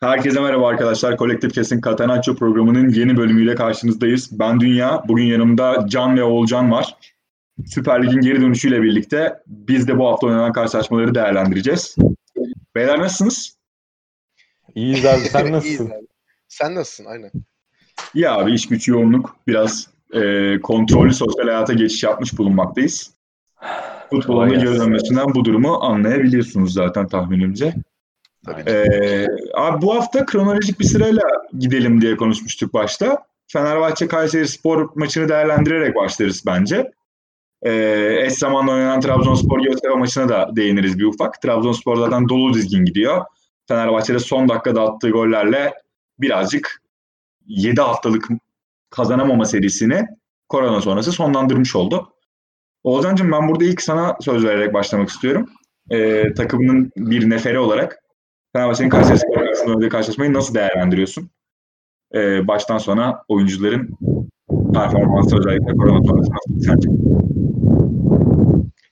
Herkese merhaba arkadaşlar. Kolektif Kesin Catenaccio programının yeni bölümüyle karşınızdayız. Ben Dünya. Bugün yanımda Can ve Oğulcan var. Süper Lig'in geri dönüşüyle birlikte biz de bu hafta oynanan karşılaşmaları değerlendireceğiz. Beyler nasılsınız? İyiyiz abi sen nasılsın? İyiyiz abi. Sen nasılsın? Aynen. İyi abi iş güç yoğunluk. Biraz e, kontrollü sosyal hayata geçiş yapmış bulunmaktayız. Futbolun geri dönmesinden bu durumu anlayabiliyorsunuz zaten tahminimce. Tabii. Ee, abi bu hafta kronolojik bir sırayla gidelim diye konuşmuştuk başta. Fenerbahçe Kayseri Spor maçını değerlendirerek başlarız bence. Ee, eş zamanlı oynanan Trabzonspor Göztepe maçına da değiniriz bir ufak. Trabzonspor zaten dolu dizgin gidiyor. Fenerbahçe'de son dakikada attığı gollerle birazcık 7 haftalık kazanamama serisini korona sonrası sonlandırmış oldu. Oğuzhan'cığım ben burada ilk sana söz vererek başlamak istiyorum. Ee, takımının bir neferi olarak Fenerbahçe'nin Kayseri Spor karşısında oynadığı karşılaşmayı nasıl değerlendiriyorsun? Ee, baştan sona oyuncuların performansı özellikle korona sonrası nasıl sence?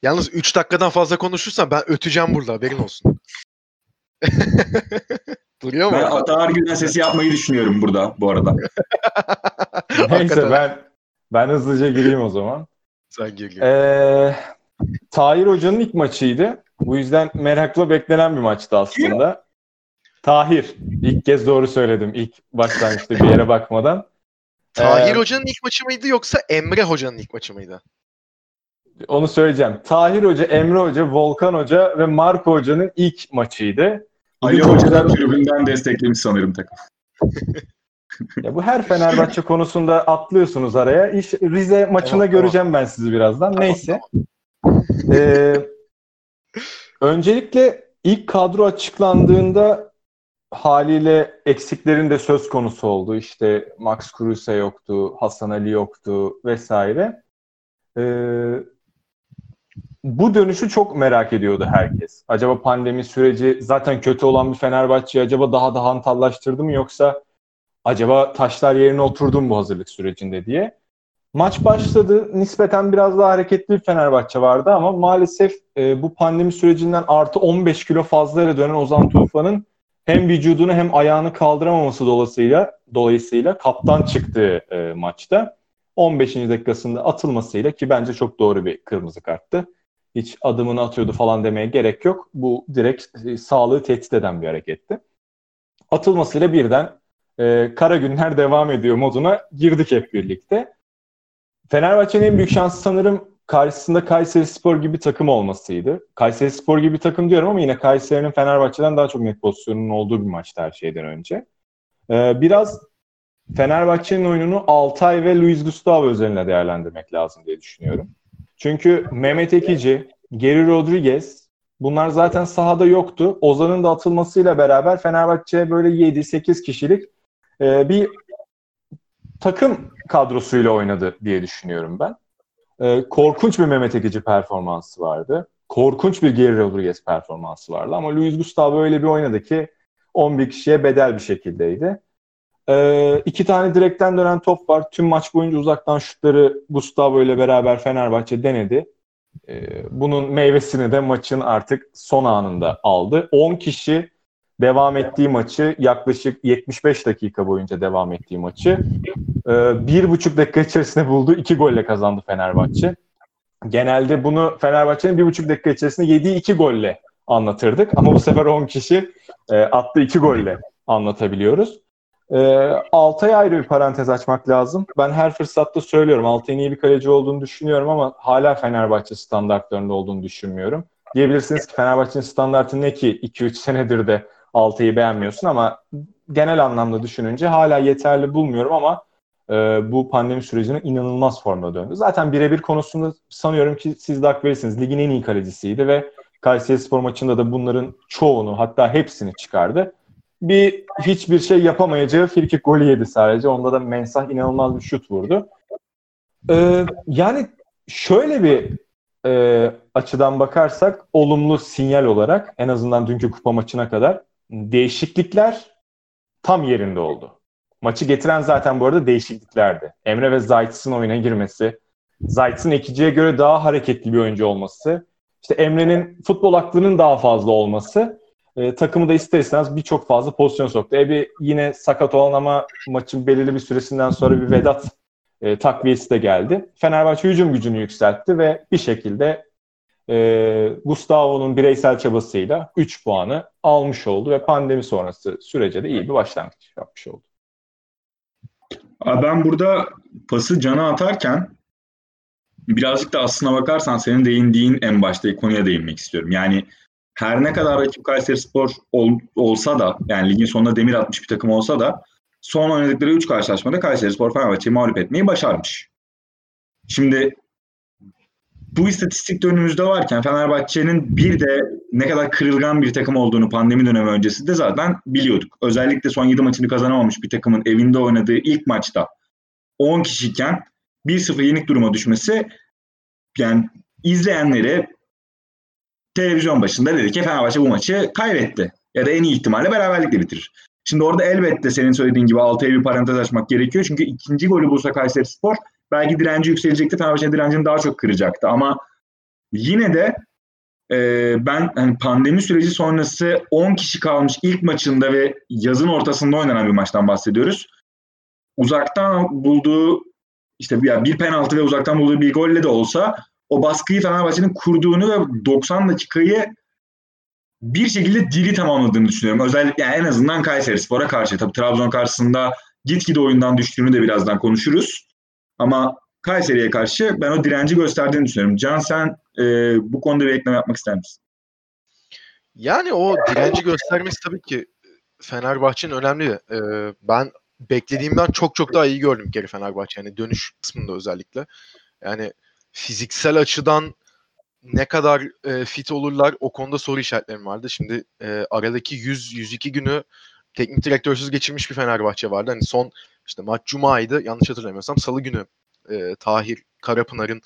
Yalnız 3 dakikadan fazla konuşursan ben öteceğim burada haberin olsun. Duruyor mu? Ben Atalar Gülen sesi yapmayı düşünüyorum burada bu arada. Neyse ben ben hızlıca gireyim o zaman. Sen gir gir. Ee, Tahir Hoca'nın ilk maçıydı. Bu yüzden merakla beklenen bir maçtı aslında. Tahir. İlk kez doğru söyledim. İlk başlangıçta bir yere bakmadan. Tahir Ee, Hoca'nın ilk maçı mıydı yoksa Emre Hoca'nın ilk maçı mıydı? Onu söyleyeceğim. Tahir Hoca, Emre Hoca, Volkan Hoca ve Marco Hoca'nın ilk maçıydı. Ali Hoca da tribünden desteklemiş sanırım takım. Ya bu her Fenerbahçe konusunda atlıyorsunuz araya. İş Rize maçında Tamam, tamam. göreceğim ben sizi birazdan. Neyse. Ee, öncelikle ilk kadro açıklandığında haliyle eksiklerin de söz konusu oldu. İşte Max Kruse yoktu, Hasan Ali yoktu vesaire. Ee, bu dönüşü çok merak ediyordu herkes. Acaba pandemi süreci zaten kötü olan bir Fenerbahçe'yi acaba daha da hantallaştırdı mı yoksa acaba taşlar yerine oturdu mu bu hazırlık sürecinde diye. Maç başladı. Nispeten biraz daha hareketli bir Fenerbahçe vardı ama maalesef e, bu pandemi sürecinden artı 15 kilo fazlayla dönen Ozan Tufan'ın hem vücudunu hem ayağını kaldıramaması dolayısıyla dolayısıyla kaptan çıktığı e, maçta 15. dakikasında atılmasıyla ki bence çok doğru bir kırmızı karttı. Hiç adımını atıyordu falan demeye gerek yok. Bu direkt e, sağlığı tehdit eden bir hareketti. Atılmasıyla birden e, kara günler devam ediyor moduna girdik hep birlikte. Fenerbahçe'nin en büyük şansı sanırım karşısında Kayseri Spor gibi takım olmasıydı. Kayseri Spor gibi takım diyorum ama yine Kayseri'nin Fenerbahçe'den daha çok net pozisyonunun olduğu bir maçtı her şeyden önce. Ee, biraz Fenerbahçe'nin oyununu Altay ve Luis Gustavo üzerine değerlendirmek lazım diye düşünüyorum. Çünkü Mehmet Ekici, Geri Rodriguez bunlar zaten sahada yoktu. Ozan'ın da atılmasıyla beraber Fenerbahçe böyle 7-8 kişilik e, bir takım kadrosuyla oynadı diye düşünüyorum ben. E, korkunç bir Mehmet Ekici performansı vardı. Korkunç bir Geri Rodriguez performansı vardı. Ama Luis Gustavo öyle bir oynadı ki 11 kişiye bedel bir şekildeydi. E, iki tane direkten dönen top var. Tüm maç boyunca uzaktan şutları Gustavo ile beraber Fenerbahçe denedi. E, bunun meyvesini de maçın artık son anında aldı. 10 kişi devam ettiği maçı yaklaşık 75 dakika boyunca devam ettiği maçı e, bir buçuk dakika içerisinde buldu. iki golle kazandı Fenerbahçe. Genelde bunu Fenerbahçe'nin bir buçuk dakika içerisinde yediği iki golle anlatırdık. Ama bu sefer 10 kişi e, attığı iki golle anlatabiliyoruz. E, Altay'a ayrı bir parantez açmak lazım. Ben her fırsatta söylüyorum. Altay'ın iyi bir kaleci olduğunu düşünüyorum ama hala Fenerbahçe standartlarında olduğunu düşünmüyorum. Diyebilirsiniz ki Fenerbahçe'nin standartı ne ki 2-3 senedir de Altay'ı beğenmiyorsun ama genel anlamda düşününce hala yeterli bulmuyorum ama e, bu pandemi sürecine inanılmaz formda döndü. Zaten birebir konusunda sanıyorum ki siz de hak verirsiniz. Ligin en iyi kalecisiydi ve Kayseri Spor maçında da bunların çoğunu hatta hepsini çıkardı. Bir hiçbir şey yapamayacağı frikik golü yedi sadece. Onda da Mensah inanılmaz bir şut vurdu. E, yani şöyle bir e, açıdan bakarsak olumlu sinyal olarak en azından dünkü kupa maçına kadar değişiklikler tam yerinde oldu. Maçı getiren zaten bu arada değişikliklerdi. Emre ve Zayt'sın oyuna girmesi, Zayt'sın ekiciye göre daha hareketli bir oyuncu olması, işte Emre'nin futbol aklının daha fazla olması e, takımı da ister istemez birçok fazla pozisyon soktu. E bir yine sakat olan ama maçın belirli bir süresinden sonra bir Vedat e, takviyesi de geldi. Fenerbahçe hücum gücünü yükseltti ve bir şekilde e, Gustavo'nun bireysel çabasıyla 3 puanı almış oldu ve pandemi sonrası sürece de iyi bir başlangıç yapmış oldu. Ben burada pası cana atarken birazcık da aslına bakarsan senin değindiğin en başta konuya değinmek istiyorum. Yani her ne kadar rakip Kayseri Spor ol, olsa da yani ligin sonunda demir atmış bir takım olsa da son oynadıkları 3 karşılaşmada Kayseri Spor Fenerbahçe'yi mağlup etmeyi başarmış. Şimdi bu istatistik de önümüzde varken Fenerbahçe'nin bir de ne kadar kırılgan bir takım olduğunu pandemi dönemi öncesinde zaten biliyorduk. Özellikle son 7 maçını kazanamamış bir takımın evinde oynadığı ilk maçta 10 kişiyken 1-0 yenik duruma düşmesi yani izleyenlere televizyon başında dedi ki Fenerbahçe bu maçı kaybetti. Ya da en iyi ihtimalle beraberlikle bitirir. Şimdi orada elbette senin söylediğin gibi altıya bir parantez açmak gerekiyor. Çünkü ikinci golü bulsa Kayseri Spor belki direnci yükselecekti. Fenerbahçe'nin direncini daha çok kıracaktı. Ama yine de e, ben hani pandemi süreci sonrası 10 kişi kalmış ilk maçında ve yazın ortasında oynanan bir maçtan bahsediyoruz. Uzaktan bulduğu işte bir, bir penaltı ve uzaktan bulduğu bir golle de olsa o baskıyı Fenerbahçe'nin kurduğunu ve 90 dakikayı bir şekilde diri tamamladığını düşünüyorum. Özellikle yani en azından Kayseri Spor'a karşı. Tabii Trabzon karşısında gitgide oyundan düştüğünü de birazdan konuşuruz. Ama Kayseri'ye karşı ben o direnci gösterdiğini düşünüyorum. Can sen e, bu konuda bir ekleme yapmak ister misin? Yani o direnci göstermesi tabii ki Fenerbahçe'nin önemli. Ee, ben beklediğimden çok çok daha iyi gördüm geri Fenerbahçe. Yani dönüş kısmında özellikle. Yani fiziksel açıdan ne kadar e, fit olurlar o konuda soru işaretlerim vardı. Şimdi e, aradaki 100-102 günü teknik direktörsüz geçirmiş bir Fenerbahçe vardı. Hani son işte maç Cuma'ydı yanlış hatırlamıyorsam salı günü e, Tahir Karapınar'ın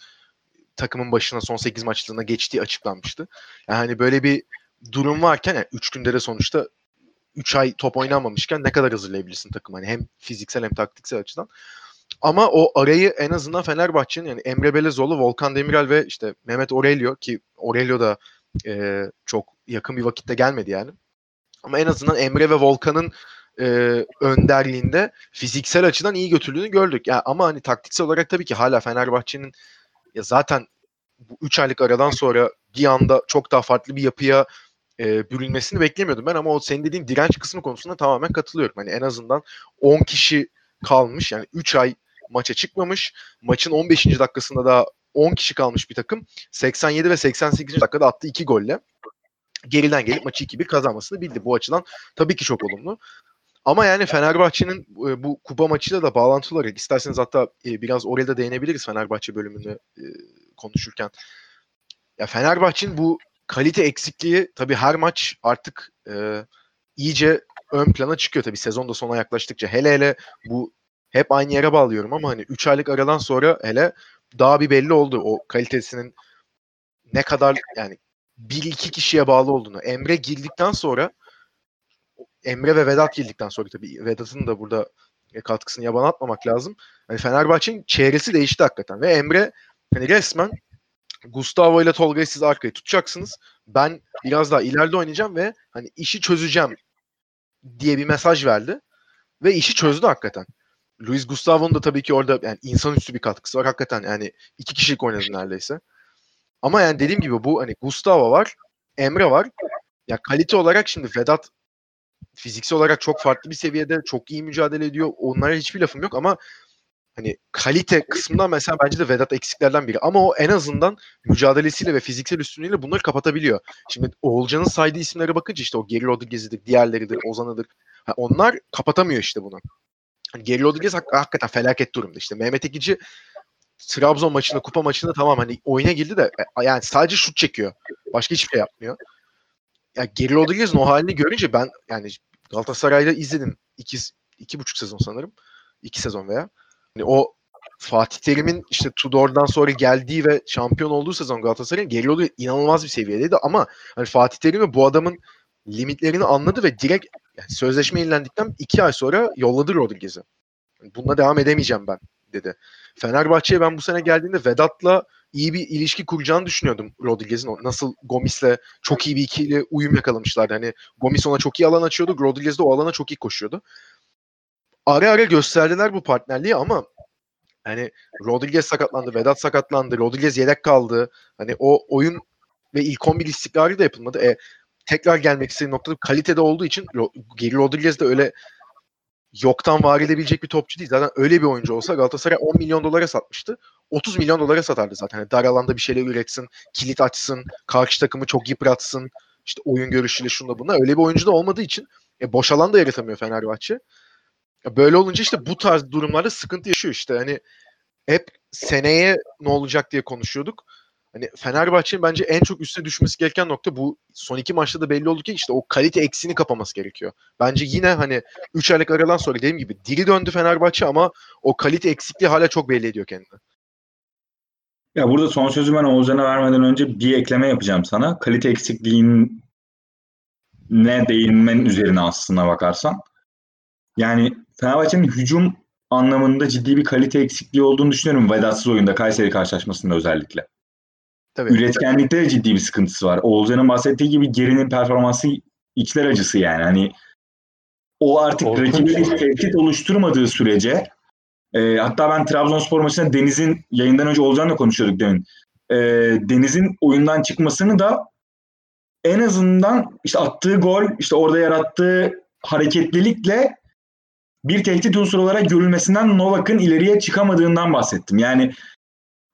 takımın başına son 8 maçlarına geçtiği açıklanmıştı. Yani hani böyle bir durum varken yani 3 günde de sonuçta 3 ay top oynanmamışken ne kadar hazırlayabilirsin takım hani hem fiziksel hem taktiksel açıdan. Ama o arayı en azından Fenerbahçe'nin yani Emre Belezoğlu, Volkan Demirel ve işte Mehmet Aurelio ki Aurelio da e, çok yakın bir vakitte gelmedi yani. Ama en azından Emre ve Volkan'ın e, önderliğinde fiziksel açıdan iyi götürdüğünü gördük. Yani ama hani taktiksel olarak tabii ki hala Fenerbahçe'nin ya zaten bu 3 aylık aradan sonra bir anda çok daha farklı bir yapıya e, bürünmesini beklemiyordum ben ama o senin dediğin direnç kısmı konusunda tamamen katılıyorum. Hani en azından 10 kişi kalmış yani 3 ay maça çıkmamış. Maçın 15. dakikasında da 10 kişi kalmış bir takım. 87 ve 88. dakikada attığı 2 golle geriden gelip maçı 2-1 kazanmasını bildi. Bu açıdan tabii ki çok olumlu. Ama yani Fenerbahçe'nin e, bu kupa maçıyla da bağlantılı olarak isterseniz hatta e, biraz oraya da değinebiliriz Fenerbahçe bölümünü e, konuşurken. Ya Fenerbahçe'nin bu kalite eksikliği tabii her maç artık iyice ön plana çıkıyor tabii sezonda sona yaklaştıkça. Hele hele bu hep aynı yere bağlıyorum ama hani 3 aylık aradan sonra hele daha bir belli oldu o kalitesinin ne kadar yani bir iki kişiye bağlı olduğunu. Emre girdikten sonra Emre ve Vedat girdikten sonra tabii Vedat'ın da burada katkısını yaban atmamak lazım. Hani Fenerbahçe'nin çehresi değişti hakikaten ve Emre hani resmen Gustavo ile Tolga'yı siz arkaya tutacaksınız. Ben biraz daha ileride oynayacağım ve hani işi çözeceğim diye bir mesaj verdi. Ve işi çözdü hakikaten. Luis Gustavo'nun da tabii ki orada yani insanüstü bir katkısı var. Hakikaten yani iki kişilik oynadı neredeyse. Ama yani dediğim gibi bu hani Gustavo var, Emre var. Ya kalite olarak şimdi Vedat fiziksel olarak çok farklı bir seviyede çok iyi mücadele ediyor. Onlara hiçbir lafım yok ama hani kalite kısmından mesela bence de Vedat eksiklerden biri. Ama o en azından mücadelesiyle ve fiziksel üstünlüğüyle bunları kapatabiliyor. Şimdi Oğulcan'ın saydığı isimlere bakınca işte o Geri Rodriguez'idir, diğerleridir, Ozan'ıdır. Ha, onlar kapatamıyor işte bunu. Hani Geri Rodriguez hak- hakikaten felaket durumda. İşte Mehmet Ekici Trabzon maçında, kupa maçında tamam hani oyuna girdi de e, yani sadece şut çekiyor. Başka hiçbir şey yapmıyor. Ya Geri Rodriguez'in o halini görünce ben yani Galatasaray'da izledim. İki, iki buçuk sezon sanırım. iki sezon veya. Hani o Fatih Terim'in işte Tudor'dan sonra geldiği ve şampiyon olduğu sezon Galatasaray'ın Geri Rodriguez inanılmaz bir seviyedeydi ama hani Fatih Terim'i bu adamın limitlerini anladı ve direkt yani sözleşme yenilendikten iki ay sonra yolladı Rodriguez'i. Bununla devam edemeyeceğim ben dedi. Fenerbahçe'ye ben bu sene geldiğinde Vedat'la iyi bir ilişki kuracağını düşünüyordum Rodriguez'in. Nasıl Gomis'le çok iyi bir ikili uyum yakalamışlardı. Hani Gomis ona çok iyi alan açıyordu. Rodriguez de o alana çok iyi koşuyordu. Ara ara gösterdiler bu partnerliği ama hani Rodriguez sakatlandı, Vedat sakatlandı, Rodriguez yedek kaldı. Hani o oyun ve ilk 11 istikrarı da yapılmadı. E, tekrar gelmek istediği noktada kalitede olduğu için Geri Rodriguez de öyle yoktan var edebilecek bir topçu değil. Zaten öyle bir oyuncu olsa Galatasaray 10 milyon dolara satmıştı. 30 milyon dolara satardı zaten. Yani dar alanda bir şeyler üretsin, kilit açsın, karşı takımı çok yıpratsın. İşte oyun görüşüyle şunda bunda. Öyle bir oyuncu da olmadığı için e, boş alan da yaratamıyor Fenerbahçe. Böyle olunca işte bu tarz durumlarda sıkıntı yaşıyor işte. Hani hep seneye ne olacak diye konuşuyorduk. Hani Fenerbahçe'nin bence en çok üstüne düşmesi gereken nokta bu son iki maçta da belli oldu ki işte o kalite eksiğini kapaması gerekiyor. Bence yine hani 3 aylık aradan sonra dediğim gibi diri döndü Fenerbahçe ama o kalite eksikliği hala çok belli ediyor kendini. Ya burada son sözü ben Oğuzhan'a vermeden önce bir ekleme yapacağım sana. Kalite eksikliğin ne değinmen üzerine aslına bakarsan. Yani Fenerbahçe'nin hücum anlamında ciddi bir kalite eksikliği olduğunu düşünüyorum Vedatsız oyunda Kayseri karşılaşmasında özellikle. Tabii. Üretkenlikte de ciddi bir sıkıntısı var. Oğuzhan'ın bahsettiği gibi gerinin performansı içler acısı yani. Hani o artık rakibinin tehdit oluşturmadığı sürece e, hatta ben Trabzonspor maçında Deniz'in yayından önce Oğuzhan'la konuşuyorduk demin. E, Deniz'in oyundan çıkmasını da en azından işte attığı gol, işte orada yarattığı hareketlilikle bir tehdit unsuru olarak görülmesinden Novak'ın ileriye çıkamadığından bahsettim. Yani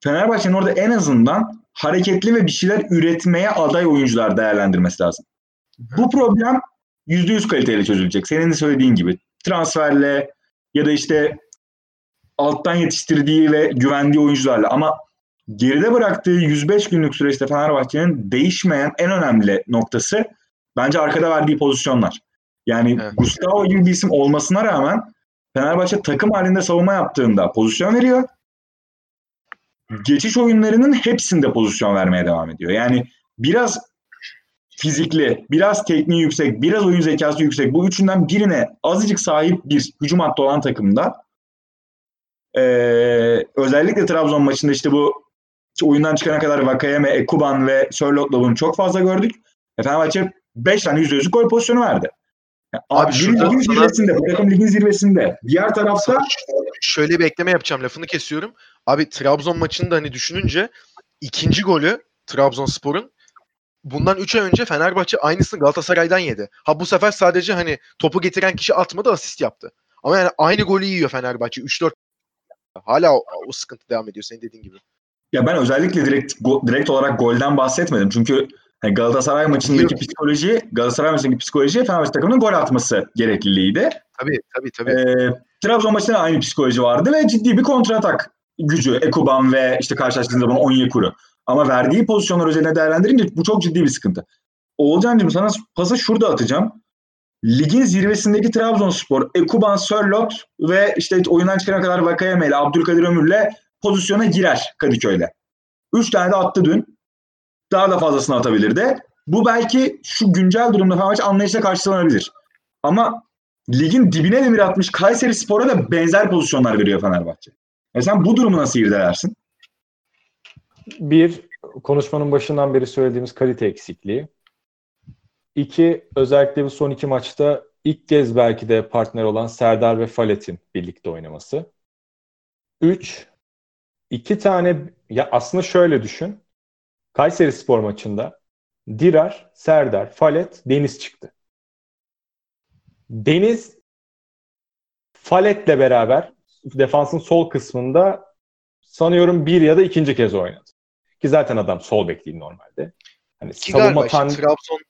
Fenerbahçe'nin orada en azından hareketli ve bir şeyler üretmeye aday oyuncular değerlendirmesi lazım. Bu problem %100 kaliteyle çözülecek. Senin de söylediğin gibi. Transferle ya da işte alttan yetiştirdiği ve güvendiği oyuncularla ama geride bıraktığı 105 günlük süreçte Fenerbahçe'nin değişmeyen en önemli noktası bence arkada verdiği pozisyonlar. Yani evet. Gustavo gibi bir isim olmasına rağmen Fenerbahçe takım halinde savunma yaptığında pozisyon veriyor geçiş oyunlarının hepsinde pozisyon vermeye devam ediyor. Yani biraz fizikli, biraz tekniği yüksek, biraz oyun zekası yüksek bu üçünden birine azıcık sahip bir hücum hattı olan takımda ee, özellikle Trabzon maçında işte bu oyundan çıkana kadar Vakayeme, Ekuban ve Sörlot'la bunu çok fazla gördük. E, Fenerbahçe 5 tane %100'lük gol pozisyonu verdi. Yani, abi, abi ligin zirvesinde, bu takım ligin zirvesinde. Diğer tarafta şöyle bir ekleme yapacağım lafını kesiyorum. Abi Trabzon maçını da hani düşününce ikinci golü Trabzonspor'un bundan 3 ay önce Fenerbahçe aynısını Galatasaray'dan yedi. Ha bu sefer sadece hani topu getiren kişi atmadı asist yaptı. Ama yani aynı golü yiyor Fenerbahçe. 3-4 hala o, o sıkıntı devam ediyor senin dediğin gibi. Ya ben özellikle direkt go, direkt olarak golden bahsetmedim. Çünkü hani Galatasaray maçındaki psikoloji, Galatasaray maçındaki psikoloji Fenerbahçe takımının gol atması gerekliliğiydi. Tabii tabii tabii. Ee, Trabzon maçında aynı psikoloji vardı ve ciddi bir kontratak gücü Ekuban ve işte karşılaştığında zaman Onyekuru. Ama verdiği pozisyonlar üzerine değerlendirince bu çok ciddi bir sıkıntı. Oğulcan'cığım sana pası şurada atacağım. Ligin zirvesindeki Trabzonspor, Ekuban, Sörlot ve işte oyundan çıkana kadar Vakayeme ile Abdülkadir Ömür'le pozisyona girer Kadıköy'de. Üç tane de attı dün. Daha da fazlasını atabilirdi. Bu belki şu güncel durumda Fenerbahçe anlayışla karşılanabilir. Ama ligin dibine demir atmış Kayseri Spor'a da benzer pozisyonlar veriyor Fenerbahçe. E sen bu durumu nasıl irdelersin? Bir, konuşmanın başından beri söylediğimiz kalite eksikliği. İki, özellikle bu son iki maçta ilk kez belki de partner olan Serdar ve Falet'in birlikte oynaması. Üç, iki tane, ya aslında şöyle düşün. Kayseri Spor maçında Dirar, Serdar, Falet, Deniz çıktı. Deniz Falet'le beraber defansın sol kısmında sanıyorum bir ya da ikinci kez oynadı. Ki zaten adam sol bek değil normalde. Hani Ki savunma tan... işte Trabzon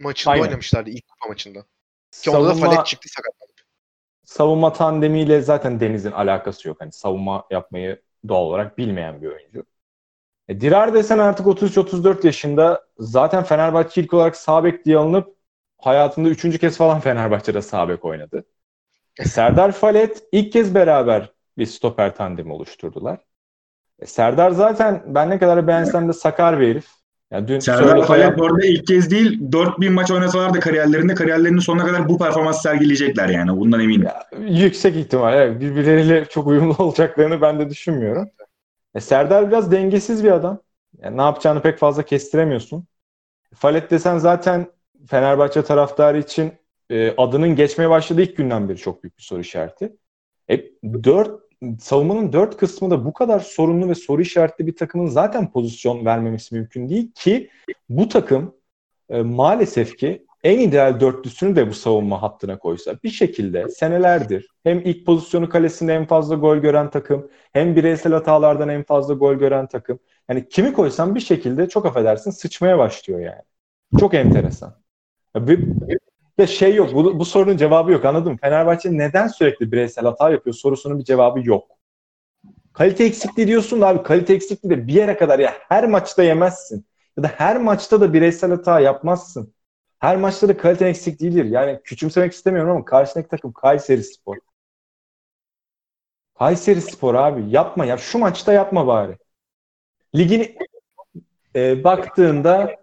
maçında Aynen. oynamışlardı ilk kupa maçında. Ki savunma... onda da Falet çıktı sakatlanıp. Savunma tandemiyle zaten Deniz'in alakası yok. Hani savunma yapmayı doğal olarak bilmeyen bir oyuncu. E, Dirar desen artık 33-34 yaşında zaten Fenerbahçe ilk olarak sağ bek diye alınıp hayatında üçüncü kez falan Fenerbahçe'de sağ bek oynadı. E, Serdar Falet ilk kez beraber bir stoper tandemi oluşturdular. E, Serdar zaten ben ne kadar beğensem de sakar bir herif. Yani dün Serdar Falet bu arada ilk kez değil 4000 maç oynasalar da kariyerlerinde kariyerlerinin sonuna kadar bu performans sergileyecekler yani bundan eminim. Ya, yüksek ihtimal evet. birbirleriyle çok uyumlu olacaklarını ben de düşünmüyorum. E, Serdar biraz dengesiz bir adam. Yani ne yapacağını pek fazla kestiremiyorsun. Falet desen zaten Fenerbahçe taraftarı için e, adının geçmeye başladığı ilk günden beri çok büyük bir soru işareti. E, dört, savunmanın dört kısmı da bu kadar sorunlu ve soru işaretli bir takımın zaten pozisyon vermemesi mümkün değil ki bu takım e, maalesef ki en ideal dörtlüsünü de bu savunma hattına koysa bir şekilde senelerdir hem ilk pozisyonu kalesinde en fazla gol gören takım hem bireysel hatalardan en fazla gol gören takım. Yani kimi koysan bir şekilde çok affedersin sıçmaya başlıyor yani. Çok enteresan. Bir, ya şey yok. Bu, bu sorunun cevabı yok. Anladın mı? Fenerbahçe neden sürekli bireysel hata yapıyor sorusunun bir cevabı yok. Kalite eksikliği diyorsun da abi kalite eksikliği de bir yere kadar ya her maçta yemezsin. Ya da her maçta da bireysel hata yapmazsın. Her maçta da kalite eksik değildir. Yani küçümsemek istemiyorum ama karşındaki takım Kayseri Spor. Kayseri Spor abi yapma ya. Şu maçta yapma bari. Ligin e, baktığında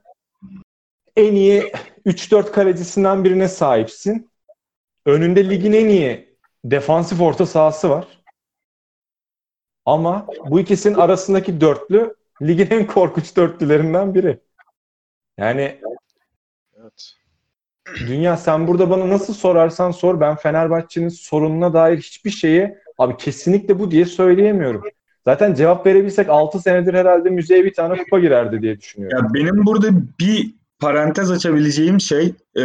en iyi 3-4 kalecisinden birine sahipsin. Önünde ligin en iyi defansif orta sahası var. Ama bu ikisinin arasındaki dörtlü ligin en korkunç dörtlülerinden biri. Yani. Dünya sen burada bana nasıl sorarsan sor ben Fenerbahçe'nin sorununa dair hiçbir şeyi abi kesinlikle bu diye söyleyemiyorum. Zaten cevap verebilsek 6 senedir herhalde müzeye bir tane kupa girerdi diye düşünüyorum. Ya benim burada bir parantez açabileceğim şey e,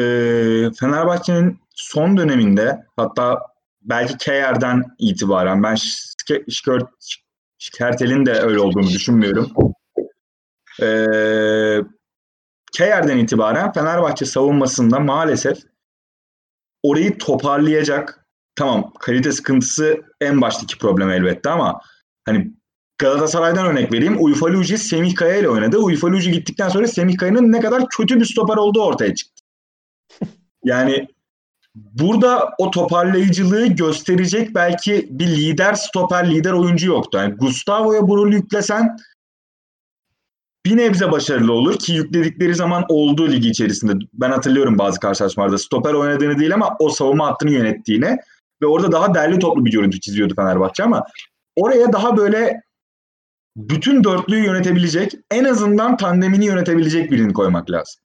Fenerbahçe'nin son döneminde hatta belki Keyer'den itibaren ben Şikertel'in de öyle olduğunu düşünmüyorum. E, Keyer'den itibaren Fenerbahçe savunmasında maalesef orayı toparlayacak tamam kalite sıkıntısı en baştaki problem elbette ama hani Galatasaray'dan örnek vereyim. Uyfaluci Semih Kaya ile oynadı. Uyfaluci gittikten sonra Semih Kaya'nın ne kadar kötü bir stoper olduğu ortaya çıktı. Yani burada o toparlayıcılığı gösterecek belki bir lider stoper, lider oyuncu yoktu. Yani Gustavo'ya bu rolü yüklesen bir nebze başarılı olur ki yükledikleri zaman oldu ligi içerisinde. Ben hatırlıyorum bazı karşılaşmalarda stoper oynadığını değil ama o savunma hattını yönettiğini ve orada daha derli toplu bir görüntü çiziyordu Fenerbahçe ama oraya daha böyle bütün dörtlüyü yönetebilecek, en azından tandemini yönetebilecek birini koymak lazım.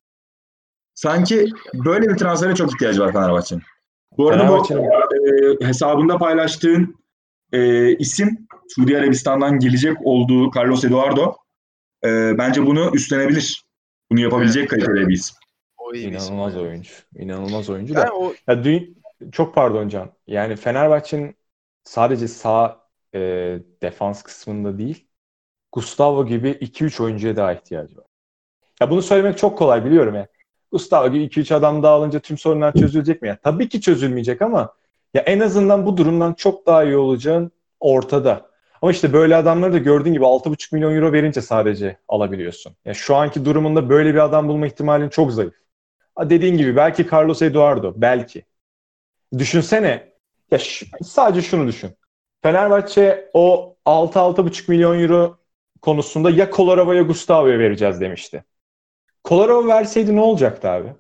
Sanki böyle bir transfere çok ihtiyacı var Fenerbahçe'nin. Bu arada bu e, hesabında paylaştığın e, isim Suudi Arabistan'dan gelecek olduğu Carlos Eduardo. E, bence bunu üstlenebilir. Bunu yapabilecek kalitede bir isim. O iyi İnanılmaz isim. oyuncu. İnanılmaz oyuncu yani da. O... Ya, dü- çok pardon Can. Yani Fenerbahçe'nin sadece sağ e, defans kısmında değil Gustavo gibi 2-3 oyuncuya daha ihtiyacı var. Ya bunu söylemek çok kolay biliyorum ya. Gustavo gibi 2-3 adam daha alınca tüm sorunlar çözülecek mi? Ya tabii ki çözülmeyecek ama ya en azından bu durumdan çok daha iyi olacağın ortada. Ama işte böyle adamları da gördüğün gibi 6,5 milyon euro verince sadece alabiliyorsun. Ya şu anki durumunda böyle bir adam bulma ihtimalin çok zayıf. Dediğin gibi belki Carlos Eduardo belki. Düşünsene ya sadece şunu düşün. Fenerbahçe o 6-6,5 milyon euro konusunda ya Kolarova ya Gustavo'ya vereceğiz demişti. Kolarova verseydi ne olacaktı abi?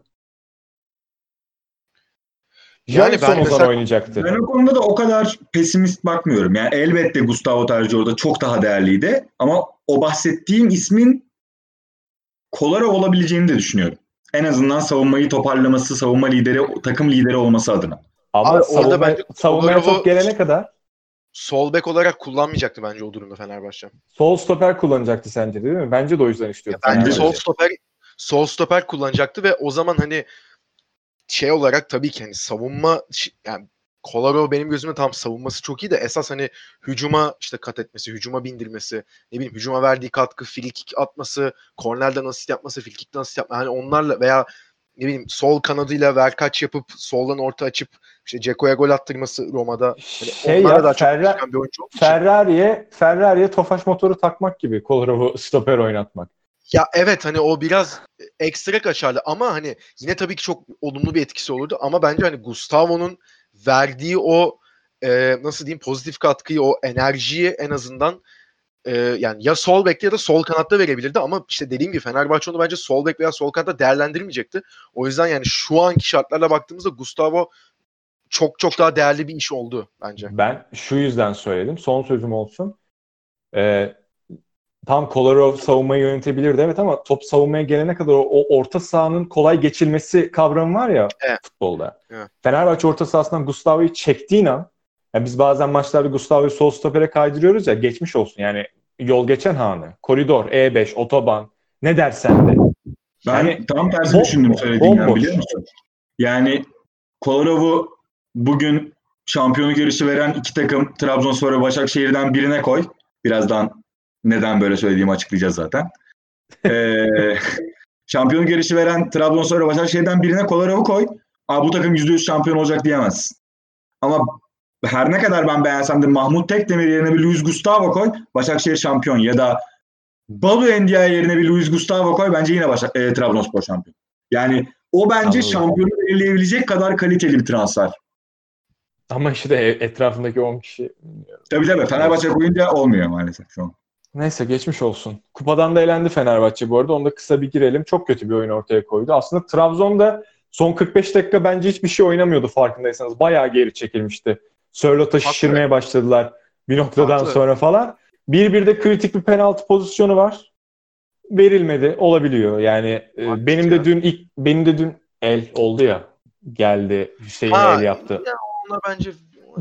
Yani ben mesela, oynayacaktı. Ben o konuda da o kadar pesimist bakmıyorum. Yani elbette Gustavo tercih orada çok daha değerliydi. Ama o bahsettiğim ismin Kolarov olabileceğini de düşünüyorum. En azından savunmayı toparlaması, savunma lideri, takım lideri olması adına. Ama Abi savunma, orada bence savunmaya çok gelene kadar sol bek olarak kullanmayacaktı bence o durumda Fenerbahçe. Sol stoper kullanacaktı sence değil mi? Bence de o yüzden istiyordu. Ya bence sol stoper sol stoper kullanacaktı ve o zaman hani şey olarak tabii ki hani savunma yani Kolarov benim gözümde tam savunması çok iyi de esas hani hücuma işte kat etmesi, hücuma bindirmesi, ne bileyim hücuma verdiği katkı, free atması, kornerden asist yapması, free kickten asist yapması hani onlarla veya ne bileyim sol kanadıyla verkaç yapıp soldan orta açıp işte Ceko'ya gol attırması Roma'da. Yani şey ya, daha Ferra- çok bir oyuncu Ferrari'ye Ferrari'ye Tofaş motoru takmak gibi Kolorov'u stoper oynatmak. Ya evet hani o biraz ekstra kaçarlı ama hani yine tabii ki çok olumlu bir etkisi olurdu ama bence hani Gustavo'nun verdiği o e, nasıl diyeyim pozitif katkıyı o enerjiyi en azından e, yani ya sol bekte ya da sol kanatta verebilirdi ama işte dediğim gibi Fenerbahçe onu bence sol bek veya sol kanatta değerlendirmeyecekti. O yüzden yani şu anki şartlarla baktığımızda Gustavo çok çok daha değerli bir iş oldu bence. Ben şu yüzden söyledim. Son sözüm olsun. Ee, tam Kolarov savunmayı yönetebilirdi evet ama top savunmaya gelene kadar o, o orta sahanın kolay geçilmesi kavramı var ya Evet. futbolda. Evet. Fenerbahçe orta sahasından Gustavo'yu çektiğin an ya biz bazen maçlarda Gustavo'yu sol stopere kaydırıyoruz ya geçmiş olsun yani yol geçen hanı, koridor, E5, otoban ne dersen de. Ben Yani tam tersi bom- düşündüm söylediğinden bomboş. biliyor musun? Yani Kolarov'u bugün şampiyonluk yarışı veren iki takım Trabzonspor ve Başakşehir'den birine koy. Birazdan neden böyle söylediğimi açıklayacağız zaten. Ee, şampiyonluk yarışı veren Trabzonspor ve Başakşehir'den birine Kolarov'u koy. Aa, bu takım %100 şampiyon olacak diyemezsin. Ama her ne kadar ben beğensem de Mahmut Tekdemir yerine bir Luis Gustavo koy. Başakşehir şampiyon ya da Badu Endiaye yerine bir Luis Gustavo koy. Bence yine Başak, e, Trabzonspor şampiyon. Yani o bence Anladım. şampiyonu belirleyebilecek kadar kaliteli bir transfer. Ama işte e- etrafındaki 10 kişi Tabii tabii. Fenerbahçe koyunca olmuyor maalesef şu an. Neyse geçmiş olsun. Kupadan da elendi Fenerbahçe bu arada. Onda kısa bir girelim. Çok kötü bir oyun ortaya koydu. Aslında Trabzon'da son 45 dakika bence hiçbir şey oynamıyordu farkındaysanız. Bayağı geri çekilmişti. Sörlot'a şişirmeye başladılar bir noktadan Haklı. sonra falan. Bir bir de kritik bir penaltı pozisyonu var. Verilmedi. Olabiliyor. Yani e, Haklısın benim de dün ilk benim de dün el oldu ya. Geldi Hüseyin Ha, el yaptı. Ya ona bence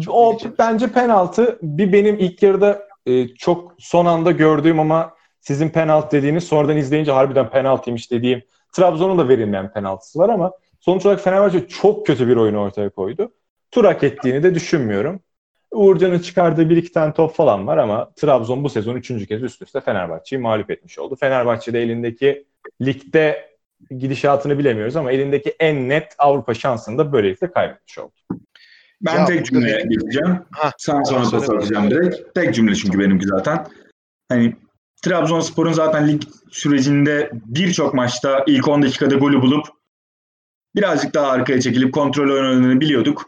O bence penaltı. Bir benim ilk yarıda e, çok son anda gördüğüm ama sizin penaltı dediğiniz sonradan izleyince harbiden penaltıymış dediğim Trabzon'un da verilmeyen penaltısı var ama sonuç olarak Fenerbahçe çok kötü bir oyun ortaya koydu. Tur hak ettiğini de düşünmüyorum. Uğurcan'ın çıkardığı bir iki tane top falan var ama Trabzon bu sezon üçüncü kez üst üste Fenerbahçe'yi mağlup etmiş oldu. Fenerbahçe de elindeki ligde gidişatını bilemiyoruz ama elindeki en net Avrupa şansını da böylelikle kaybetmiş oldu. Ben Ya tek cümleye bir- geçeceğim. Ha, Sen sonra pas atacağım direkt. Tek cümle çünkü benimki zaten. Hani Trabzonspor'un zaten lig sürecinde birçok maçta ilk 10 dakikada golü bulup birazcık daha arkaya çekilip kontrol oynadığını biliyorduk.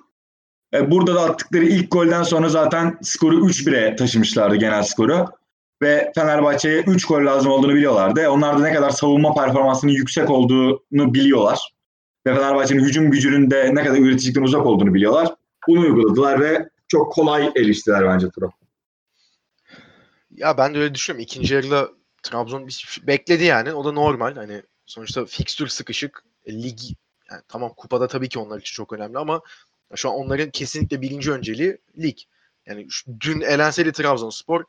E, Burada da attıkları ilk golden sonra zaten skoru 3-1'e taşımışlardı genel skoru. Ve Fenerbahçe'ye 3 gol lazım olduğunu biliyorlardı. Onlar da ne kadar savunma performansının yüksek olduğunu biliyorlar. Ve Fenerbahçe'nin hücum gücünün de ne kadar üreticilikten uzak olduğunu biliyorlar. Bunu uyguladılar ve çok kolay eriştiler bence tura. Ya ben de öyle düşünüyorum. İkinci yarıda Trabzon şey bekledi yani. O da normal. Hani sonuçta fikstür sıkışık. E, lig yani tamam kupada tabii ki onlar için çok önemli ama şu an onların kesinlikle birinci önceliği lig. Yani dün elenseydi Trabzonspor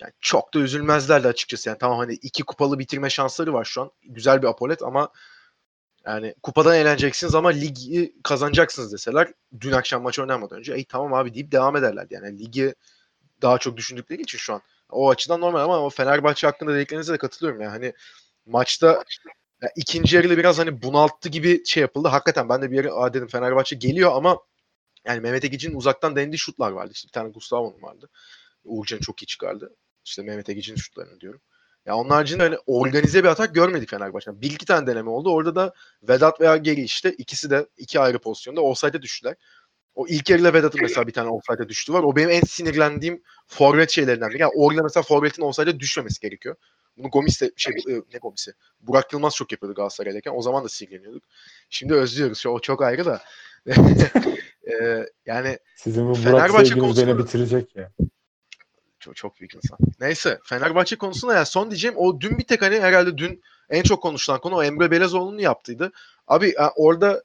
yani çok da üzülmezlerdi açıkçası. Yani tamam hani iki kupalı bitirme şansları var şu an. Güzel bir apolet ama yani kupadan eğleneceksiniz ama ligi kazanacaksınız deseler dün akşam maç oynanmadan önce ey tamam abi deyip devam ederlerdi. Yani ligi daha çok düşündükleri için şu an. O açıdan normal ama o Fenerbahçe hakkında dediklerinize de katılıyorum. Yani hani maçta ya ikinci yarıda biraz hani bunalttı gibi şey yapıldı. Hakikaten ben de bir yere dedim Fenerbahçe geliyor ama yani Mehmet Egici'nin uzaktan denediği şutlar vardı. İşte bir tane Gustavo'nun vardı. Uğurcan çok iyi çıkardı. İşte Mehmet Egici'nin şutlarını diyorum. Ya onun haricinde hani organize bir atak görmedik Fenerbahçe'den. Bir iki tane deneme oldu. Orada da Vedat veya Geri işte ikisi de iki ayrı pozisyonda offside'e düştüler. O ilk yarıyla Vedat'ın mesela bir tane offside'e düştü var. O benim en sinirlendiğim forvet şeylerinden biri. Yani orada mesela forvetin offside'e düşmemesi gerekiyor. Bunu Gomis de şey e, ne Gomis'i? Burak Yılmaz çok yapıyordu Galatasaray'dayken. O zaman da sinirleniyorduk. Şimdi özlüyoruz. O çok ayrı da. Ee, yani Sizin bu Burak Fenerbahçe sevginiz beni bitirecek ya. Çok, çok büyük insan. Neyse Fenerbahçe konusunda yani son diyeceğim o dün bir tek hani herhalde dün en çok konuşulan konu o Emre Belezoğlu'nun yaptıydı. Abi orada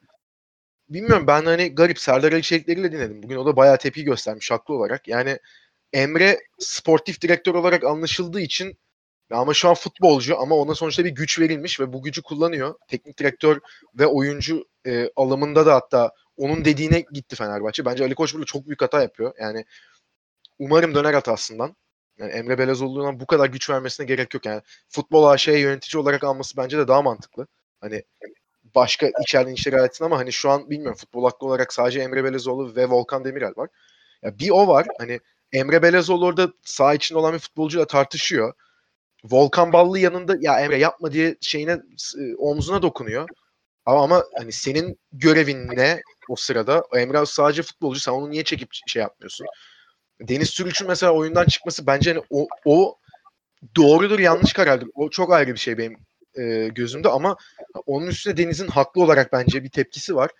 bilmiyorum ben hani garip Serdar Ali Çelikler'iyle dinledim. Bugün o da bayağı tepki göstermiş haklı olarak. Yani Emre sportif direktör olarak anlaşıldığı için ya ama şu an futbolcu ama ona sonuçta bir güç verilmiş ve bu gücü kullanıyor. Teknik direktör ve oyuncu e, alımında da hatta onun dediğine gitti Fenerbahçe. Bence Ali Koç burada çok büyük hata yapıyor. Yani umarım döner hatasından. Yani Emre Belezoğlu'na bu kadar güç vermesine gerek yok. Yani futbol AŞ'ye yönetici olarak alması bence de daha mantıklı. Hani başka içeriden işleri halletsin ama hani şu an bilmiyorum futbol hakkı olarak sadece Emre Belezoğlu ve Volkan Demirel var. Ya bir o var. Hani Emre Belezoğlu orada saha içinde olan bir futbolcuyla tartışıyor. Volkan Ballı yanında ya Emre yapma diye şeyine e, omzuna dokunuyor. Ama, ama hani senin görevin ne o sırada? Emre sadece futbolcu. Sen onu niye çekip şey yapmıyorsun? Deniz Sürüç'ün mesela oyundan çıkması bence hani o, o doğrudur yanlış karardır. O çok ayrı bir şey benim e, gözümde ama onun üstüne Deniz'in haklı olarak bence bir tepkisi var.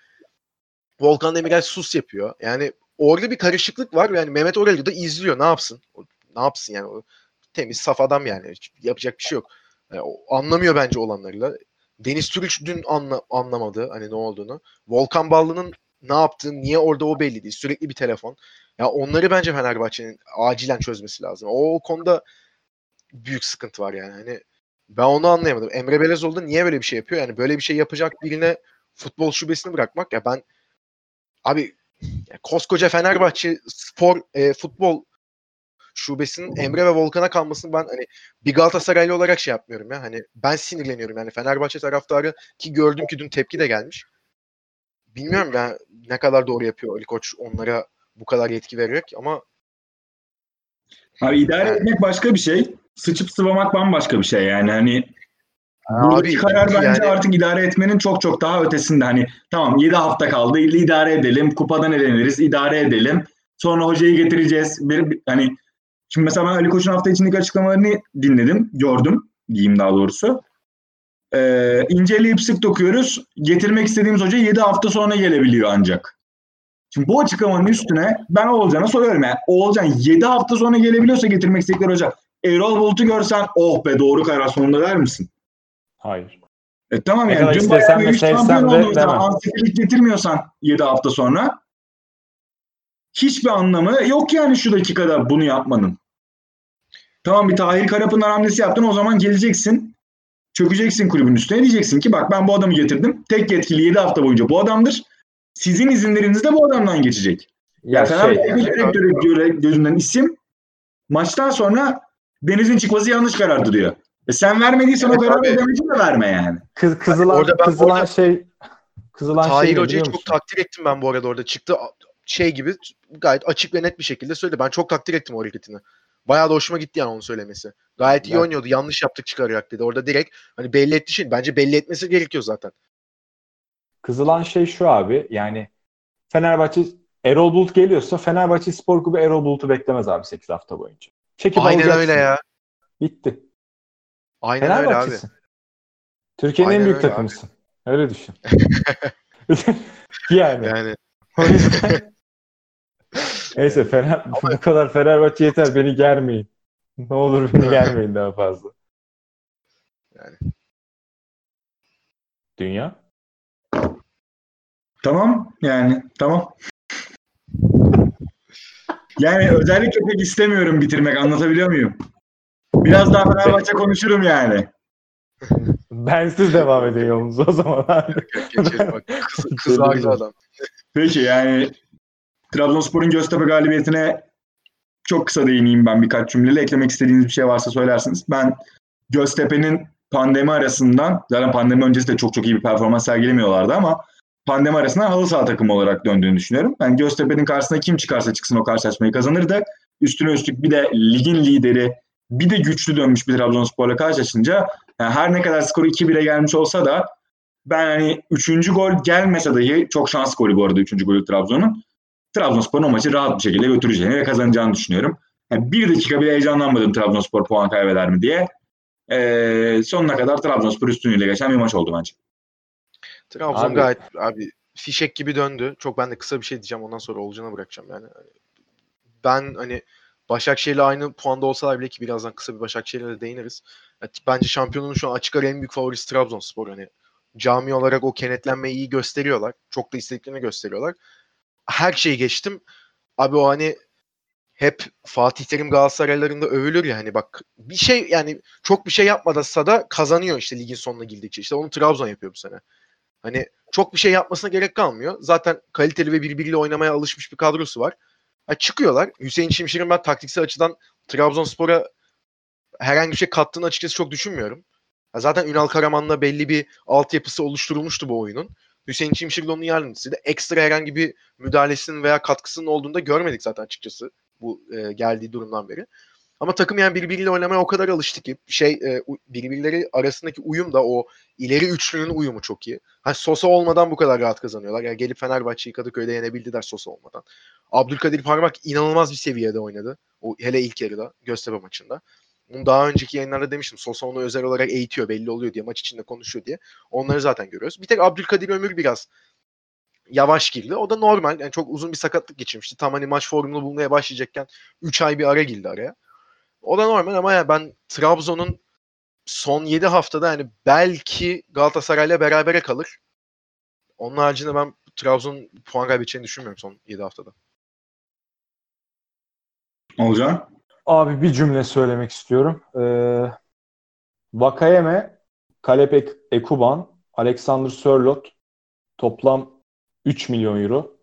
Volkan Demirel sus yapıyor. Yani orada bir karışıklık var. Yani Mehmet Aurelio da izliyor. Ne yapsın? Ne yapsın yani? O, temiz saf adam yani. Hiç yapacak bir şey yok. Yani o anlamıyor bence olanlarıyla. Deniz Türüç dün anla, anlamadı hani ne olduğunu. Volkan Ballı'nın ne yaptığı, niye orada o belli değil. Sürekli bir telefon. Ya onları bence Fenerbahçe'nin acilen çözmesi lazım. O, o konuda büyük sıkıntı var yani. Hani ben onu anlayamadım. Emre Belezoğlu niye böyle bir şey yapıyor? Yani böyle bir şey yapacak birine futbol şubesini bırakmak ya ben abi ya koskoca Fenerbahçe spor e, futbol şubesinin Emre ve Volkan'a kalmasını ben hani bir Galatasaraylı olarak şey yapmıyorum ya. Hani ben sinirleniyorum yani Fenerbahçe taraftarı ki gördüm ki dün tepki de gelmiş. Bilmiyorum ya ne kadar doğru yapıyor Ali Koç onlara bu kadar yetki vererek ama Abi idare Yani- etmek başka bir şey. Sıçıp sıvamak bambaşka bir şey yani hani Abi, buradaki karar bence yani- artık idare etmenin çok çok daha ötesinde. Hani tamam 7 hafta kaldı idare edelim kupadan eleniriz idare edelim. Sonra hocayı getireceğiz. Bir, bir- hani şimdi mesela ben Ali Koç'un hafta içindeki açıklamalarını dinledim, gördüm diyeyim daha doğrusu. Ee, inceleyip sık dokuyoruz. Getirmek istediğimiz hoca 7 hafta sonra gelebiliyor ancak. Şimdi bu açıklamanın üstüne ben Oğulcan'a soruyorum yani. Oğulcan 7 hafta sonra gelebiliyorsa getirmek istedikleri hoca. Erol Bulut'u görsen oh be doğru karar sonunda der misin? Hayır. E tamam Ne yani dün bayağı bir şampiyon demem. ansikilik getirmiyorsan 7 hafta sonra hiçbir anlamı yok yani şu dakikada bunu yapmanın. Tamam bir Tahir Karapınar hamlesi yaptın o zaman geleceksin. Çökeceksin kulübün üstüne diyeceksin ki bak ben bu adamı getirdim. Tek yetkili 7 hafta boyunca bu adamdır. Sizin izinleriniz de bu adamdan geçecek. Ya Ya şey, Fenerbahçe yani, direktörü göre gözünden isim maçtan sonra Deniz'in çıkması yanlış karardı diyor. E sen vermediysen o Evet kararı abi. ödemeci de verme yani. kız, kızılan, orada ben- kızılan orada- şey kızılan şey Tahir ne Hoca'yı çok takdir ettim ben bu arada orada. Çıktı şey gibi gayet açık ve net bir şekilde söyledi. Ben çok takdir ettim o hareketini. Bayağı da hoşuma gitti yani onu söylemesi. Gayet iyi Ben- oynuyordu. Yanlış yaptık çıkararak dedi. Orada direkt hani belli etti şey. Bence belli etmesi gerekiyor zaten. Kızılan şey şu abi yani Fenerbahçe Erol Bulut geliyorsa Fenerbahçe Spor Kulübü Erol Bulut'u beklemez abi 8 hafta boyunca. Çekip Aynen öyle ya. Bitti. Aynen öyle abi. Fenerbahçe'sin. Türkiye'nin en Aynen büyük öyle abi. takımısın. Öyle düşün. yani. Yani Neyse Fener, bu kadar Fenerbahçe yeter beni germeyin. Ne olur beni germeyin daha fazla. Yani. Dünya? Tamam yani tamam. Yani özellikle pek istemiyorum bitirmek anlatabiliyor muyum? Biraz daha Fenerbahçe konuşurum yani. Bensiz devam edin yolunuza o zaman abi. geçelim bak. Kız, kızardı adam. Peki yani Trabzonspor'un Göztepe galibiyetine çok kısa değineyim ben birkaç cümleyle. Eklemek istediğiniz bir şey varsa söylersiniz. Ben Göztepe'nin pandemi arasından, zaten pandemi öncesi de çok çok iyi bir performans sergilemiyorlardı ama pandemi arasından halı saha takımı olarak döndüğünü düşünüyorum. Ben Göztepe'nin karşısına kim çıkarsa çıksın o karşılaşmayı kazanırdı. Üstüne üstlük bir de ligin lideri, bir de güçlü dönmüş bir Trabzonspor'la karşılaşınca yani her ne kadar skoru 2-1'e gelmiş olsa da ben hani 3. gol gelmese dahi çok şans golü bu arada 3. golü Trabzon'un. Trabzonspor'un o maçı rahat bir şekilde götüreceğini ve kazanacağını düşünüyorum. Yani bir dakika bile heyecanlanmadım Trabzonspor puan kaybeder mi diye. Ee, sonuna kadar Trabzonspor üstünlüğüyle geçen bir maç oldu bence. Trabzon Abi- gayet abi fişek gibi döndü. Çok ben de kısa bir şey diyeceğim ondan sonra Olcan'a bırakacağım yani. Ben hani Başakşehir'le aynı puanda olsalar bile ki birazdan kısa bir Başakşehir'e de değiniriz. Ya, Bence şampiyonun şu an açık ara en büyük favorisi Trabzonspor. Hani cami olarak o kenetlenmeyi iyi gösteriyorlar. Çok da istediklerini gösteriyorlar. Her şeyi geçtim. Abi o hani hep Fatih Terim Galatasaraylarında övülür ya hani bak bir şey yani çok bir şey yapmadıysa da kazanıyor işte ligin sonuna girdikçe. İşte onu Trabzon yapıyor bu sene. Hani çok bir şey yapmasına gerek kalmıyor. Zaten kaliteli ve birbiriyle oynamaya alışmış bir kadrosu var. Ha, çıkıyorlar. Hüseyin Şimşir'in ben taktiksel açıdan Trabzonspor'a herhangi bir şey kattığını açıkçası çok düşünmüyorum. Zaten Ünal Karaman'la belli bir altyapısı oluşturulmuştu bu oyunun. Hüseyin Şimşir de onun yardımcısıydı. Ekstra herhangi bir müdahalesinin veya katkısının olduğunu da görmedik zaten açıkçası bu e, geldiği durumdan beri. Ama takım yani birbiriyle oynamaya o kadar alıştı ki şey e, birbirleri arasındaki uyum da o ileri üçlünün uyumu çok iyi. Ha Sosa olmadan bu kadar rahat kazanıyorlar. Yani gelip Fenerbahçe'yi Kadıköy'de yenebildiler Sosa olmadan. Abdülkadir Parmak inanılmaz bir seviyede oynadı. O hele ilk yarıda Göztepe maçında. Bunu daha önceki yayınlarda demiştim. Sosa onu özel olarak eğitiyor belli oluyor diye maç içinde konuşuyor diye. Onları zaten görüyoruz. Bir tek Abdülkadir Ömür biraz yavaş girdi. O da normal. Yani çok uzun bir sakatlık geçirmişti. Tam hani maç formunu bulmaya başlayacakken 3 ay bir ara girdi araya. O da normal ama yani ben Trabzon'un son 7 haftada yani belki Galatasaray'la berabere kalır. Onun haricinde ben Trabzon puan kaybedeceğini düşünmüyorum son 7 haftada. Olcan? Abi bir cümle söylemek istiyorum. Ee, Vakayeme, Kalep Ek- Ekuban, Alexander Sörlot toplam 3 milyon euro.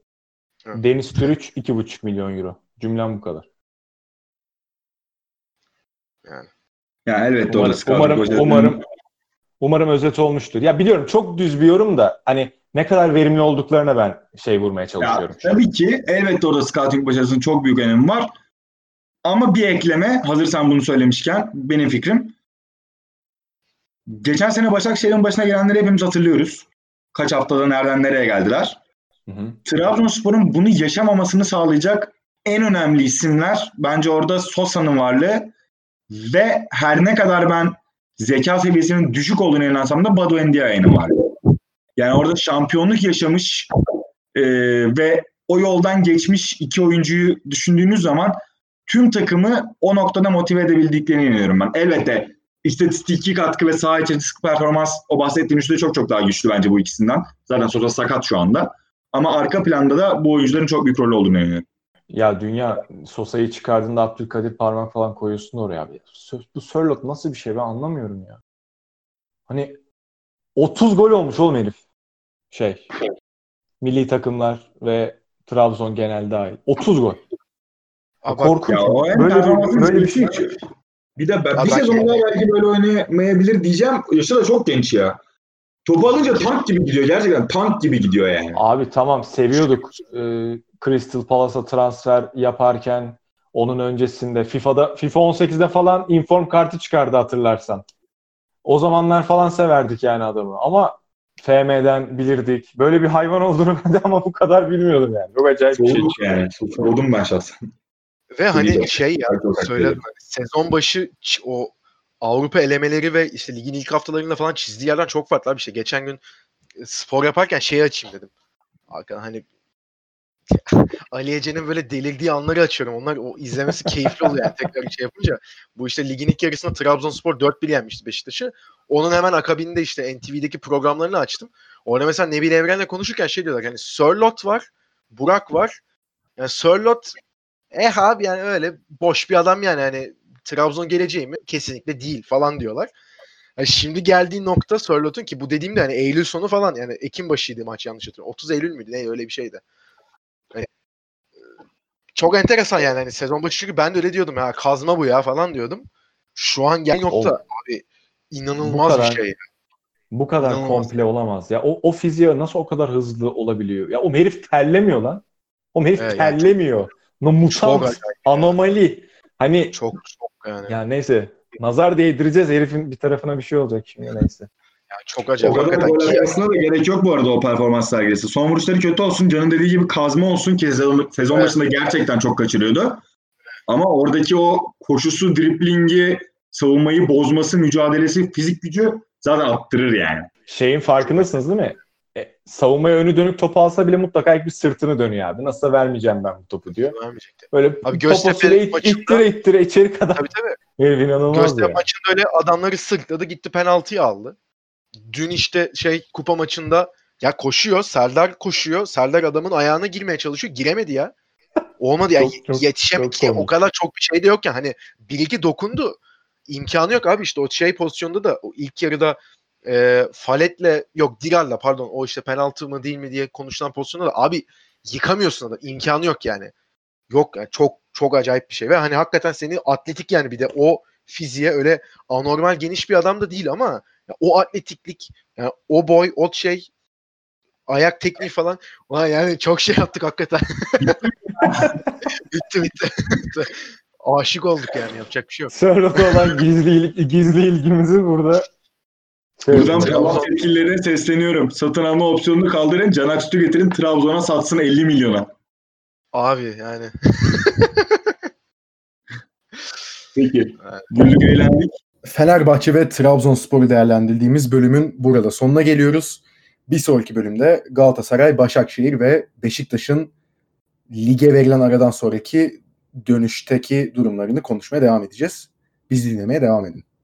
Evet. Deniz Türüç 2,5 milyon euro. Cümlem bu kadar. Yani. Ya elbette Umarım, orası umarım, Hoca- umarım, umarım özet olmuştur. Ya biliyorum çok düz bir yorum da hani ne kadar verimli olduklarına ben şey vurmaya Ya, çalışıyorum. tabii ki elbette orada scouting başarısının çok büyük önemi var. Ama bir ekleme, hazır sen bunu söylemişken benim fikrim. Geçen sene Başakşehir'in başına gelenleri hepimiz hatırlıyoruz. Kaç haftada nereden nereye geldiler. Hı hı. Trabzonspor'un bunu yaşamamasını sağlayacak en önemli isimler bence orada Sosa'nın varlığı ve her ne kadar ben zeka seviyesinin düşük olduğunu inansam da Badu Endiaye'nin varlığı. Yani orada şampiyonluk yaşamış e, ve o yoldan geçmiş iki oyuncuyu düşündüğünüz zaman tüm takımı o noktada motive edebildiklerine inanıyorum ben. Elbette istatistiki katkı ve saha içerisindeki performans o bahsettiğim üçlü çok çok daha güçlü bence bu ikisinden. Zaten Sosa sakat şu anda. Ama arka planda da bu oyuncuların çok büyük rolü olduğunu inanıyorum. Ya dünya Sosa'yı çıkardığında Abdülkadir parmak falan koyuyorsun oraya abi. Bu Sörlot nasıl bir şey ben anlamıyorum ya. Hani 30 gol olmuş oğlum herif. Şey. Milli takımlar ve Trabzon genel dahil. 30 gol. Bak, Korkunç. Ya böyle bir, böyle bir şey. Bir de ben, bir sezon daha belki böyle oynamayabilir diyeceğim. Yaşı da çok genç ya. Topu alınca tank gibi gidiyor. Gerçekten tank gibi gidiyor yani. Abi tamam seviyorduk e, Crystal Palace'a transfer yaparken onun öncesinde FIFA'da FIFA 18'de falan inform kartı çıkardı hatırlarsan. O zamanlar falan severdik yani adamı ama FM'den bilirdik. Böyle bir hayvan olduğunu ben de ama bu kadar bilmiyordum yani. Çok acayip bir şey. Soğudum yani. Soğudum ben şahsen. Ve hani şey ya söyledim hani sezon başı o Avrupa elemeleri ve işte ligin ilk haftalarında falan çizdiği yerden çok farklı bir şey. Geçen gün e, spor yaparken şey açayım dedim. Arkadan hani Ali Ece'nin böyle delirdiği anları açıyorum. Onlar o izlemesi keyifli oluyor yani tekrar şey yapınca. Bu işte ligin ilk yarısında Trabzonspor 4-1 yenmişti Beşiktaş'ı. Onun hemen akabinde işte NTV'deki programlarını açtım. Orada mesela Nebil Evren'le konuşurken şey diyorlar hani Sörlot var, Burak var. Yani Sörlot eh abi yani öyle boş bir adam yani hani Trabzon geleceği mi? Kesinlikle değil falan diyorlar. Yani şimdi geldiği nokta Sörlot'un ki bu dediğimde hani Eylül sonu falan yani Ekim başıydı maç yanlış hatırlıyorum. 30 Eylül müydü? Ne öyle bir şeydi. Hani, e, çok enteresan yani hani sezon başı çünkü ben de öyle diyordum ya kazma bu ya falan diyordum. Şu an gel nokta Ol- abi inanılmaz kadar- bir şey. Bu kadar İnanılmaz. komple olamaz. Ya o, o fiziğe nasıl o kadar hızlı olabiliyor? Ya o herif terlemiyor lan. O herif Evet, yani terlemiyor. No, Çok mutant, acayip. anomali. Hani Çok çok yani. ya neyse. Nazar değdireceğiz herifin bir tarafına bir şey olacak şimdi neyse. Yani çok O acayip. kadar Hakikaten gol da gerek yok bu arada o performans sergisi. Son vuruşları kötü olsun. Can'ın dediği gibi kazma olsun ki sezon, sezon Evet. başında gerçekten çok kaçırıyordu. Ama oradaki o koşusu, driplingi, savunmayı bozması, mücadelesi, fizik gücü zaten attırır yani. Şeyin farkındasınız değil mi? E, savunmaya önü dönük topu alsa bile mutlaka ilk bir sırtını dönüyor abi. Nasıl vermeyeceğim ben bu topu diyor. Vermeyecekti. Böyle Abi Göztepe it- maçında- ittire ittire içeri kadar. Tabii tabii. Herif inanılmaz Göztepe ya. maçında öyle adamları sırtladı gitti penaltıyı aldı. Dün işte şey kupa maçında ya koşuyor Serdar koşuyor. Serdar adamın ayağına girmeye çalışıyor. Giremedi ya. Olmadı ya. Çok- çok- Yetişemedi ki. O kadar çok bir şey de yok ya. Hani bir iki dokundu. İmkanı yok abi işte o şey pozisyonda da o ilk yarıda e, Falet'le yok Diral'la pardon o işte penaltı mı değil mi diye konuşulan pozisyonda da abi yıkamıyorsun da imkanı yok yani. Yok yani çok çok acayip bir şey ve hani hakikaten seni atletik yani bir de o fiziğe öyle anormal geniş bir adam da değil ama o atletiklik yani o boy o şey ayak tekniği falan Ulan yani çok şey yaptık hakikaten. bitti bitti. Aşık olduk yani yapacak bir şey yok. Sörlot'a olan gizli, gizli ilgimizi burada Buradan Trabzon- yetkililerine sesleniyorum. Satın alma opsiyonunu kaldırın. Can Aksu getirin Trabzon'a satsın 50 milyona. Abi yani Peki. Güldük eğlendik. Fenerbahçe ve Trabzonspor'u değerlendirdiğimiz bölümün burada sonuna geliyoruz. Bir sonraki bölümde Galatasaray, Başakşehir ve Beşiktaş'ın lige verilen aradan sonraki dönüşteki durumlarını konuşmaya devam edeceğiz. Bizi dinlemeye devam edin.